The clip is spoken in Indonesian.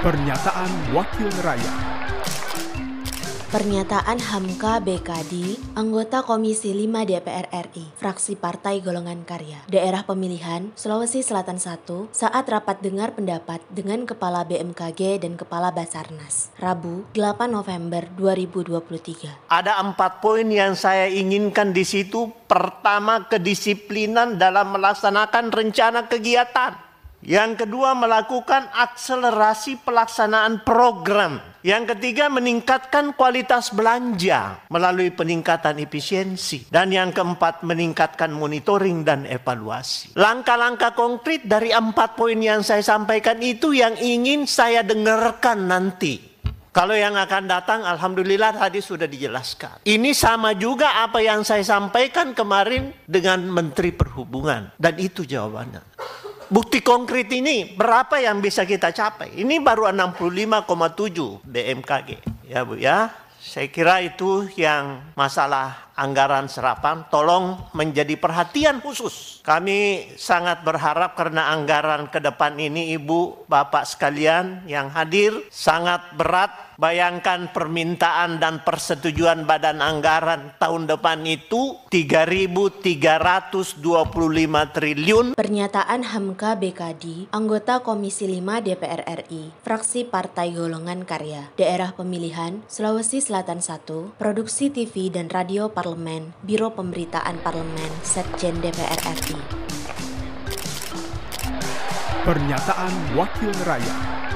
Pernyataan Wakil Rakyat Pernyataan Hamka BKD, anggota Komisi 5 DPR RI, fraksi Partai Golongan Karya, daerah pemilihan Sulawesi Selatan 1, saat rapat dengar pendapat dengan Kepala BMKG dan Kepala Basarnas, Rabu 8 November 2023. Ada empat poin yang saya inginkan di situ. Pertama, kedisiplinan dalam melaksanakan rencana kegiatan. Yang kedua, melakukan akselerasi pelaksanaan program. Yang ketiga, meningkatkan kualitas belanja melalui peningkatan efisiensi. Dan yang keempat, meningkatkan monitoring dan evaluasi. Langkah-langkah konkret dari empat poin yang saya sampaikan itu yang ingin saya dengarkan nanti. Kalau yang akan datang, alhamdulillah tadi sudah dijelaskan. Ini sama juga apa yang saya sampaikan kemarin dengan Menteri Perhubungan, dan itu jawabannya. Bukti konkret ini berapa yang bisa kita capai? Ini baru 65,7 BMKG. Ya Bu ya. Saya kira itu yang masalah anggaran serapan tolong menjadi perhatian khusus. Kami sangat berharap karena anggaran ke depan ini Ibu, Bapak sekalian yang hadir sangat berat Bayangkan permintaan dan persetujuan badan anggaran tahun depan itu 3.325 triliun. Pernyataan Hamka BKD, anggota Komisi 5 DPR RI, fraksi Partai Golongan Karya, daerah pemilihan Sulawesi Selatan 1, produksi TV dan radio parlemen, Biro Pemberitaan Parlemen, Setjen DPR RI. Pernyataan Wakil Rakyat